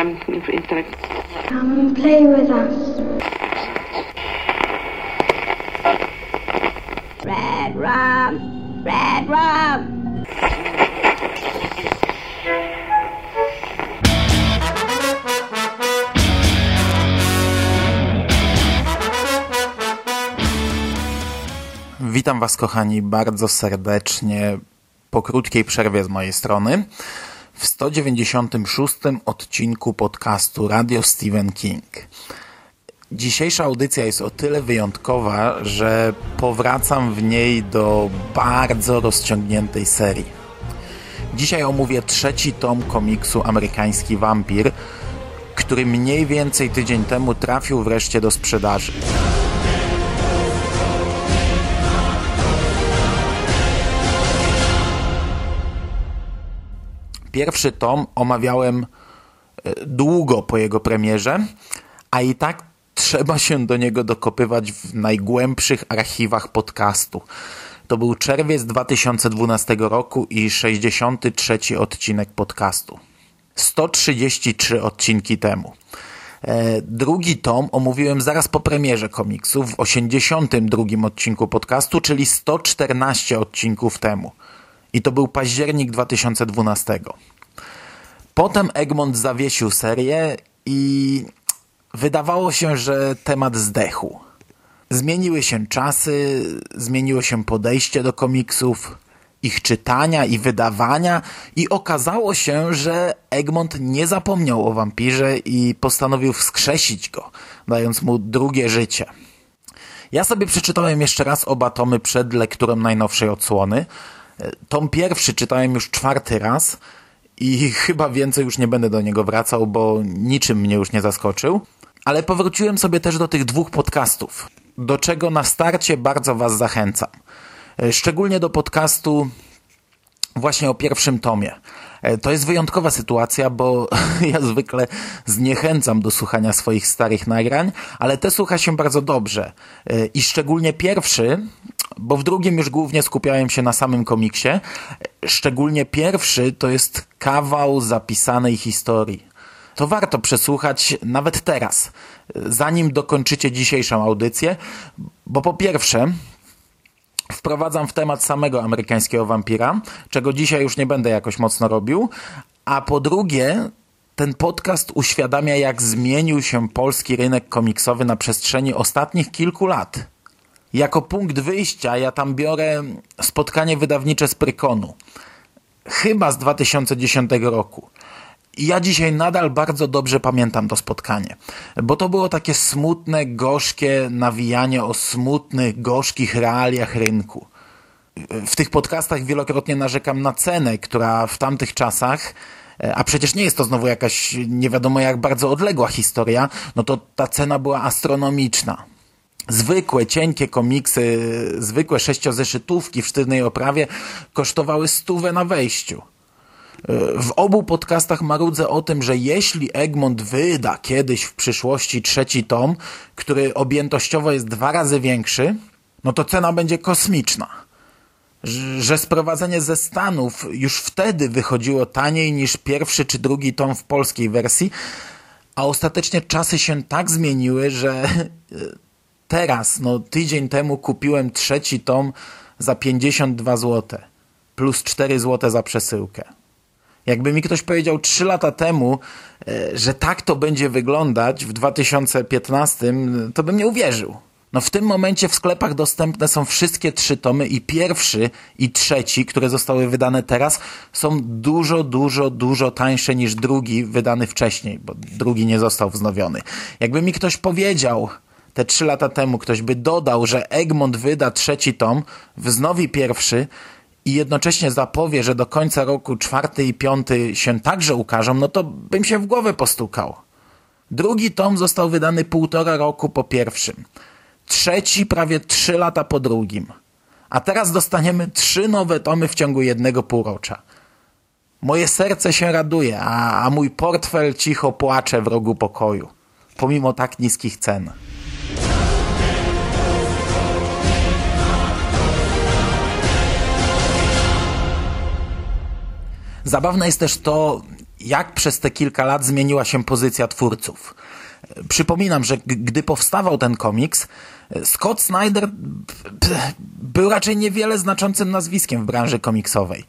um, intellect. Come and play with us. Red rum, red rum. Witam Was, kochani, bardzo serdecznie po krótkiej przerwie z mojej strony w 196 odcinku podcastu Radio Stephen King. Dzisiejsza audycja jest o tyle wyjątkowa, że powracam w niej do bardzo rozciągniętej serii. Dzisiaj omówię trzeci tom komiksu Amerykański Wampir, który mniej więcej tydzień temu trafił wreszcie do sprzedaży. Pierwszy tom omawiałem e, długo po jego premierze, a i tak trzeba się do niego dokopywać w najgłębszych archiwach podcastu. To był czerwiec 2012 roku i 63 odcinek podcastu. 133 odcinki temu. E, drugi tom omówiłem zaraz po premierze komiksu w 82 odcinku podcastu, czyli 114 odcinków temu. I to był październik 2012. Potem Egmont zawiesił serię i wydawało się, że temat zdechł. Zmieniły się czasy, zmieniło się podejście do komiksów, ich czytania i wydawania i okazało się, że Egmont nie zapomniał o wampirze i postanowił wskrzesić go, dając mu drugie życie. Ja sobie przeczytałem jeszcze raz oba tomy przed lekturą najnowszej odsłony. Tom pierwszy czytałem już czwarty raz i chyba więcej już nie będę do niego wracał, bo niczym mnie już nie zaskoczył. Ale powróciłem sobie też do tych dwóch podcastów, do czego na starcie bardzo Was zachęcam. Szczególnie do podcastu właśnie o pierwszym tomie. To jest wyjątkowa sytuacja, bo ja zwykle zniechęcam do słuchania swoich starych nagrań, ale te słucha się bardzo dobrze. I szczególnie pierwszy, bo w drugim już głównie skupiałem się na samym komiksie. Szczególnie pierwszy to jest kawał zapisanej historii. To warto przesłuchać nawet teraz, zanim dokończycie dzisiejszą audycję, bo po pierwsze wprowadzam w temat samego amerykańskiego wampira, czego dzisiaj już nie będę jakoś mocno robił, a po drugie ten podcast uświadamia, jak zmienił się polski rynek komiksowy na przestrzeni ostatnich kilku lat. Jako punkt wyjścia ja tam biorę spotkanie wydawnicze z Prykonu. Chyba z 2010 roku. I ja dzisiaj nadal bardzo dobrze pamiętam to spotkanie, bo to było takie smutne, gorzkie nawijanie o smutnych, gorzkich realiach rynku. W tych podcastach wielokrotnie narzekam na cenę, która w tamtych czasach a przecież nie jest to znowu jakaś nie wiadomo jak bardzo odległa historia, no to ta cena była astronomiczna zwykłe, cienkie komiksy, zwykłe sześciozeszytówki w sztywnej oprawie kosztowały stówę na wejściu. W obu podcastach marudzę o tym, że jeśli Egmont wyda kiedyś w przyszłości trzeci tom, który objętościowo jest dwa razy większy, no to cena będzie kosmiczna. Że sprowadzenie ze Stanów już wtedy wychodziło taniej niż pierwszy czy drugi tom w polskiej wersji, a ostatecznie czasy się tak zmieniły, że teraz, no tydzień temu kupiłem trzeci tom za 52 zł plus 4 zł za przesyłkę. Jakby mi ktoś powiedział 3 lata temu, e, że tak to będzie wyglądać w 2015, to bym nie uwierzył. No w tym momencie w sklepach dostępne są wszystkie trzy tomy i pierwszy i trzeci, które zostały wydane teraz, są dużo, dużo, dużo tańsze niż drugi wydany wcześniej, bo drugi nie został wznowiony. Jakby mi ktoś powiedział, te trzy lata temu ktoś by dodał, że Egmont wyda trzeci tom, wznowi pierwszy i jednocześnie zapowie, że do końca roku czwarty i piąty się także ukażą, no to bym się w głowę postukał. Drugi tom został wydany półtora roku po pierwszym. Trzeci prawie trzy lata po drugim. A teraz dostaniemy trzy nowe tomy w ciągu jednego półrocza. Moje serce się raduje, a, a mój portfel cicho płacze w rogu pokoju, pomimo tak niskich cen. Zabawne jest też to, jak przez te kilka lat zmieniła się pozycja twórców. Przypominam, że gdy powstawał ten komiks, Scott Snyder był raczej niewiele znaczącym nazwiskiem w branży komiksowej.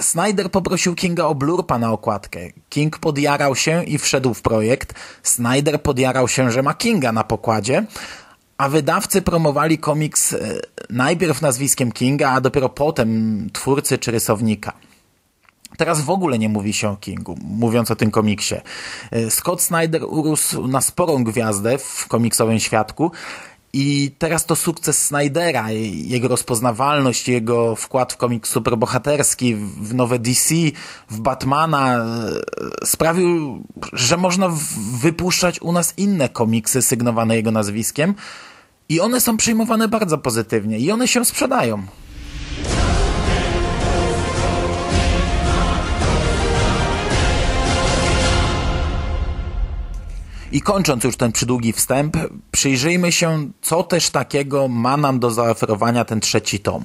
Snyder poprosił Kinga o blurpa na okładkę. King podjarał się i wszedł w projekt. Snyder podjarał się, że ma Kinga na pokładzie, a wydawcy promowali komiks najpierw nazwiskiem Kinga, a dopiero potem twórcy czy rysownika. Teraz w ogóle nie mówi się o Kingu, mówiąc o tym komiksie. Scott Snyder urósł na sporą gwiazdę w komiksowym świadku i teraz to sukces Snydera, jego rozpoznawalność, jego wkład w komiks superbohaterski, w nowe DC, w Batmana e, sprawił, że można wypuszczać u nas inne komiksy sygnowane jego nazwiskiem i one są przyjmowane bardzo pozytywnie i one się sprzedają. I kończąc już ten przydługi wstęp, przyjrzyjmy się, co też takiego ma nam do zaoferowania ten trzeci tom.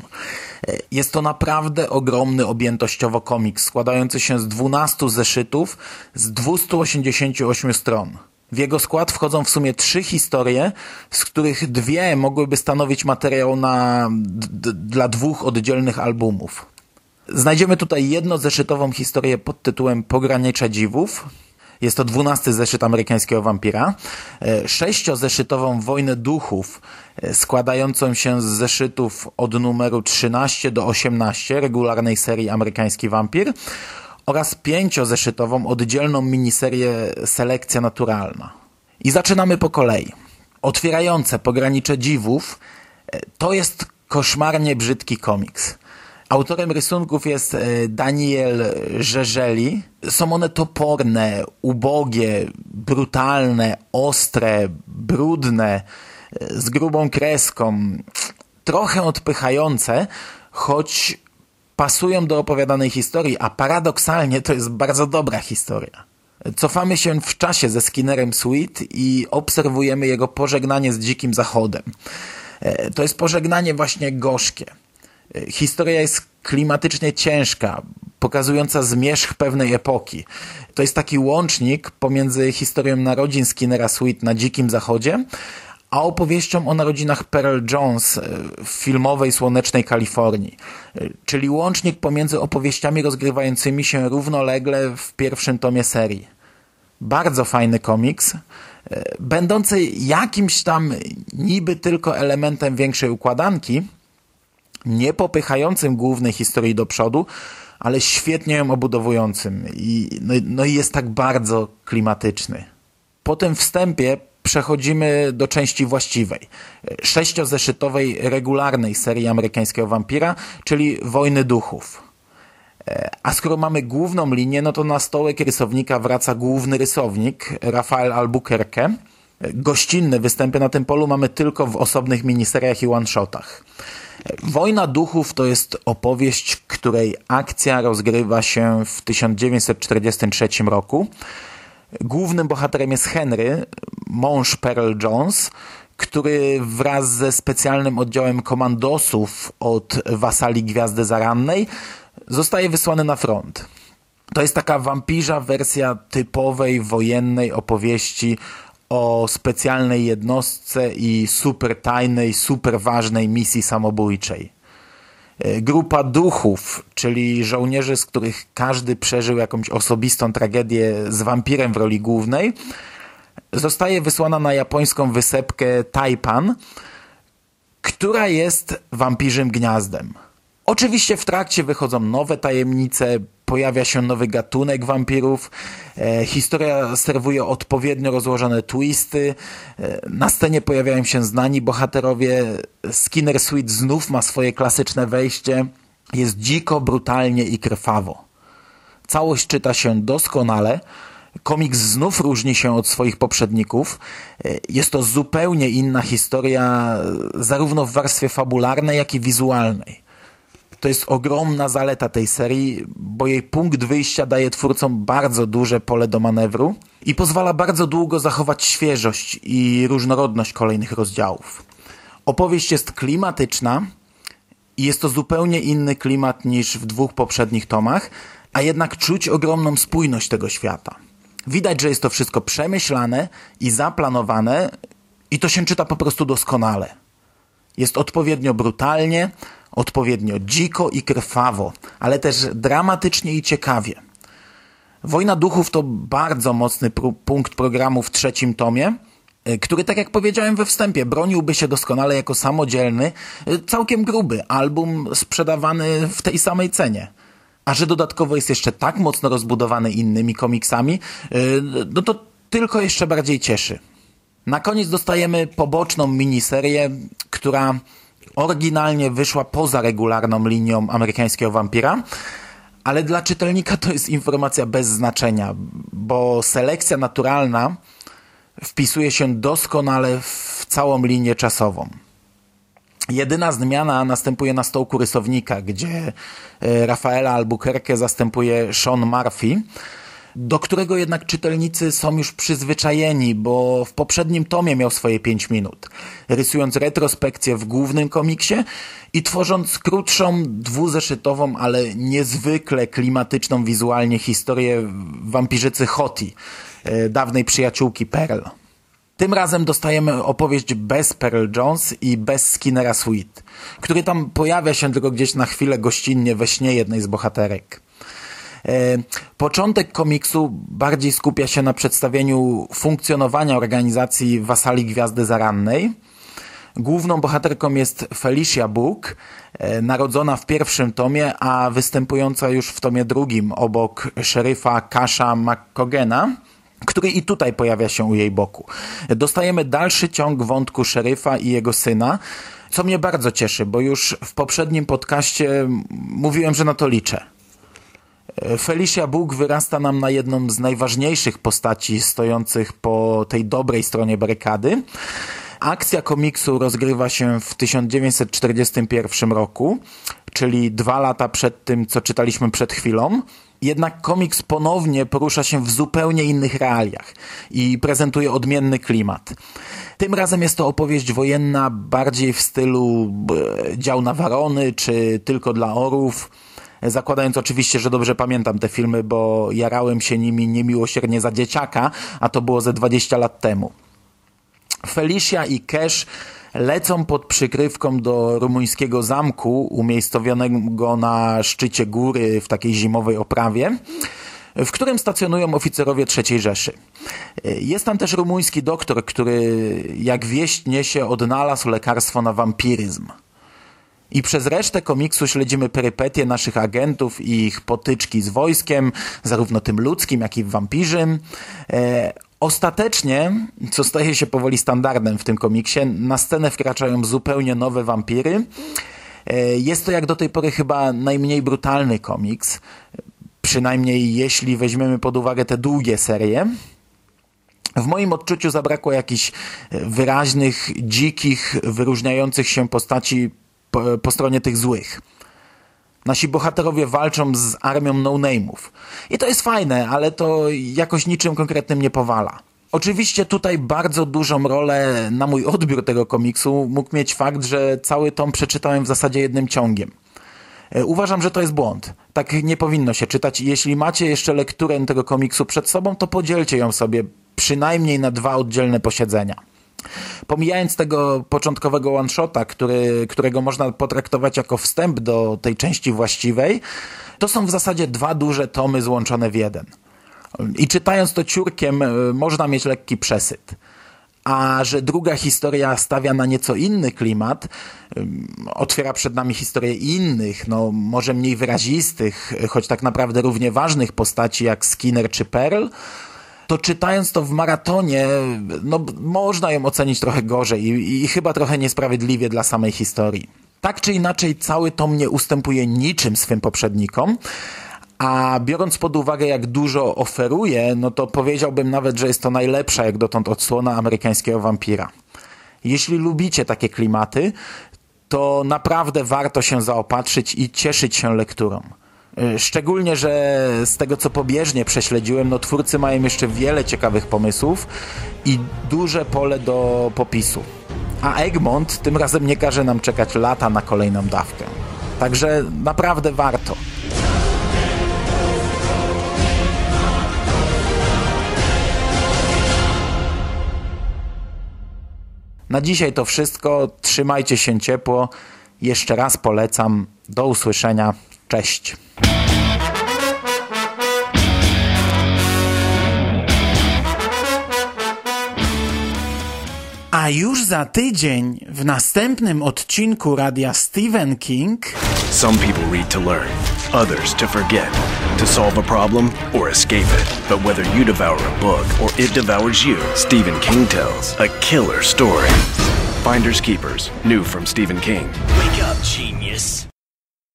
Jest to naprawdę ogromny objętościowo komiks, składający się z 12 zeszytów z 288 stron. W jego skład wchodzą w sumie trzy historie, z których dwie mogłyby stanowić materiał na, dla dwóch oddzielnych albumów. Znajdziemy tutaj jednozeszytową historię pod tytułem Pogranicze Dziwów, jest to dwunasty zeszyt amerykańskiego wampira. E, sześciozeszytową Wojnę Duchów, e, składającą się z zeszytów od numeru 13 do 18 regularnej serii Amerykański Wampir oraz pięciozeszytową oddzielną miniserię Selekcja Naturalna. I zaczynamy po kolei. Otwierające Pogranicze Dziwów e, to jest koszmarnie brzydki komiks. Autorem rysunków jest e, Daniel Żeżeli. Są one toporne, ubogie, brutalne, ostre, brudne, e, z grubą kreską, trochę odpychające, choć pasują do opowiadanej historii, a paradoksalnie to jest bardzo dobra historia. Cofamy się w czasie ze Skinnerem Sweet i obserwujemy jego pożegnanie z Dzikim Zachodem. E, to jest pożegnanie właśnie gorzkie. Historia jest klimatycznie ciężka, pokazująca zmierzch pewnej epoki. To jest taki łącznik pomiędzy historią narodzin Skinnera Sweet na Dzikim Zachodzie, a opowieścią o narodzinach Pearl Jones w filmowej słonecznej Kalifornii. Czyli łącznik pomiędzy opowieściami rozgrywającymi się równolegle w pierwszym tomie serii. Bardzo fajny komiks, będący jakimś tam niby tylko elementem większej układanki, nie popychającym głównej historii do przodu, ale świetnie ją obudowującym i, no, no i jest tak bardzo klimatyczny. Po tym wstępie przechodzimy do części właściwej. Sześciozeszytowej, regularnej serii amerykańskiego wampira, czyli Wojny Duchów. A skoro mamy główną linię, no to na stołek rysownika wraca główny rysownik, Rafael Albuquerque. Gościnne występy na tym polu mamy tylko w osobnych miniseriach i one-shotach. Wojna Duchów to jest opowieść, której akcja rozgrywa się w 1943 roku. Głównym bohaterem jest Henry, mąż Pearl Jones, który wraz ze specjalnym oddziałem komandosów od wasali Gwiazdy Zarannej zostaje wysłany na front. To jest taka wampirza wersja typowej wojennej opowieści o specjalnej jednostce i super tajnej, super ważnej misji samobójczej. E, grupa duchów, czyli żołnierzy, z których każdy przeżył jakąś osobistą tragedię z wampirem w roli głównej, zostaje wysłana na japońską wysepkę Taipan, która jest wampirzym gniazdem. Oczywiście w trakcie wychodzą nowe tajemnice, pojawia się nowy gatunek wampirów, e, historia serwuje odpowiednio rozłożone twisty, e, na scenie pojawiają się znani bohaterowie, Skinner Sweet znów ma swoje klasyczne wejście, jest dziko, brutalnie i krwawo. Całość czyta się doskonale, komiks znów różni się od swoich poprzedników, e, jest to zupełnie inna historia zarówno w warstwie fabularnej, jak i wizualnej. To jest ogromna zaleta tej serii, bo jej punkt wyjścia daje twórcom bardzo duże pole do manewru i pozwala bardzo długo zachować świeżość i różnorodność kolejnych rozdziałów. Opowieść jest klimatyczna i jest to zupełnie inny klimat niż w dwóch poprzednich tomach, a jednak czuć ogromną spójność tego świata. Widać, że jest to wszystko przemyślane i zaplanowane i to się czyta po prostu doskonale. Jest odpowiednio brutalnie, odpowiednio dziko i krwawo, ale też dramatycznie i ciekawie. Wojna Duchów to bardzo mocny punkt programu w trzecim tomie, y, który, tak jak powiedziałem we wstępie, broniłby się doskonale jako samodzielny, y, całkiem gruby album sprzedawany w tej samej cenie. A że dodatkowo jest jeszcze tak mocno rozbudowany innymi komiksami, y, no to tylko jeszcze bardziej cieszy. Na koniec dostajemy poboczną miniserię, która oryginalnie wyszła poza regularną linią amerykańskiego wampira, ale dla czytelnika to jest informacja bez znaczenia, bo selekcja naturalna wpisuje się doskonale w całą linię czasową. Jedyna zmiana następuje na stołku rysownika, gdzie e, Rafaela Albuquerque zastępuje Sean Murphy, do którego jednak czytelnicy są już przyzwyczajeni, bo w poprzednim tomie miał swoje 5 minut, rysując retrospekcję w głównym komiksie i tworząc krótszą, dwuzeszytową, ale niezwykle klimatyczną wizualnie historię wampirzycy Hoti, e, dawnej przyjaciółki Pearl. Tym razem dostajemy opowieść bez Pearl Jones i bez Skinnera Sweet, który tam pojawia się tylko gdzieś na chwilę gościnnie we śnie jednej z bohaterek. E, początek komiksu bardziej skupia się na przedstawieniu funkcjonowania organizacji Wasali Gwiazdy Zarannej. Główną bohaterką jest Felicia Book, e, narodzona w pierwszym tomie, a występująca już w tomie drugim obok szeryfa Kasha McCogena który i tutaj pojawia się u jej boku. Dostajemy dalszy ciąg wątku szeryfa i jego syna, co mnie bardzo cieszy, bo już w poprzednim podcaście mówiłem, że na to liczę. Felicia Bóg wyrasta nam na jedną z najważniejszych postaci stojących po tej dobrej stronie barykady. Akcja komiksu rozgrywa się w 1941 roku, czyli dwa lata przed tym, co czytaliśmy przed chwilą. Jednak komiks ponownie porusza się w zupełnie innych realiach i prezentuje odmienny klimat. Tym razem jest to opowieść wojenna bardziej w stylu e, dział na warony czy tylko dla orów zakładając oczywiście, że dobrze pamiętam te filmy, bo jarałem się nimi niemiłosiernie za dzieciaka, a to było ze 20 lat temu. Felicia i Cash lecą pod przykrywką do rumuńskiego zamku umiejscowionego na szczycie góry w takiej zimowej oprawie w którym stacjonują oficerowie III Rzeszy. Jest tam też rumuński doktor, który jak wieść niesie odnalazł lekarstwo na wampiryzm. I przez resztę komiksu śledzimy perypetie naszych agentów i ich potyczki z wojskiem, zarówno tym ludzkim, jak i wampirzym. E, ostatecznie, co staje się powoli standardem w tym komiksie, na scenę wkraczają zupełnie nowe wampiry. E, jest to jak do tej pory chyba najmniej brutalny komiks, przynajmniej jeśli weźmiemy pod uwagę te długie serie. W moim odczuciu zabrakło jakichś wyraźnych, dzikich, wyróżniających się postaci po, po stronie tych złych. Nasi bohaterowie walczą z armią no-name'ów. I to jest fajne, ale to jakoś niczym konkretnym nie powala. Oczywiście tutaj bardzo dużą rolę na mój odbiór tego komiksu mógł mieć fakt, że cały tom przeczytałem w zasadzie jednym ciągiem. E, uważam, że to jest błąd. Tak nie powinno się czytać. Jeśli macie jeszcze lekturę tego komiksu przed sobą, to podzielcie ją sobie przynajmniej na dwa oddzielne posiedzenia. Pomijając tego początkowego one-shota, którego można potraktować jako wstęp do tej części właściwej, to są w zasadzie dwa duże tomy złączone w jeden. I czytając to ciurkiem e, można mieć lekki przesyt. A że druga historia stawia na nieco inny klimat, otwiera przed nami historię innych, no może mniej wyrazistych, choć tak naprawdę równie ważnych postaci jak Skinner czy Pearl, to czytając to w maratonie, no można ją ocenić trochę gorzej i, i chyba trochę niesprawiedliwie dla samej historii. Tak czy inaczej, cały tom nie ustępuje niczym swym poprzednikom, a biorąc pod uwagę, jak dużo oferuje, no to powiedziałbym nawet, że jest to najlepsza jak dotąd odsłona amerykańskiego wampira. Jeśli lubicie takie klimaty, to naprawdę warto się zaopatrzyć i cieszyć się lekturą. E, szczególnie, że z tego co pobieżnie prześledziłem, no twórcy mają jeszcze wiele ciekawych pomysłów i duże pole do popisu. A Egmont tym razem nie każe nam czekać lata na kolejną dawkę. Także naprawdę warto. Na dzisiaj to wszystko. Trzymajcie się ciepło. Jeszcze raz polecam. Do usłyszenia. Cześć. A już za tydzień w następnym odcinku radia Stephen King. Some people read to learn, others to forget, to solve a problem or escape it. But whether you devour a book or it devours you, Stephen King tells a killer story. Finders Keepers, new from Stephen King. Wake up, genius.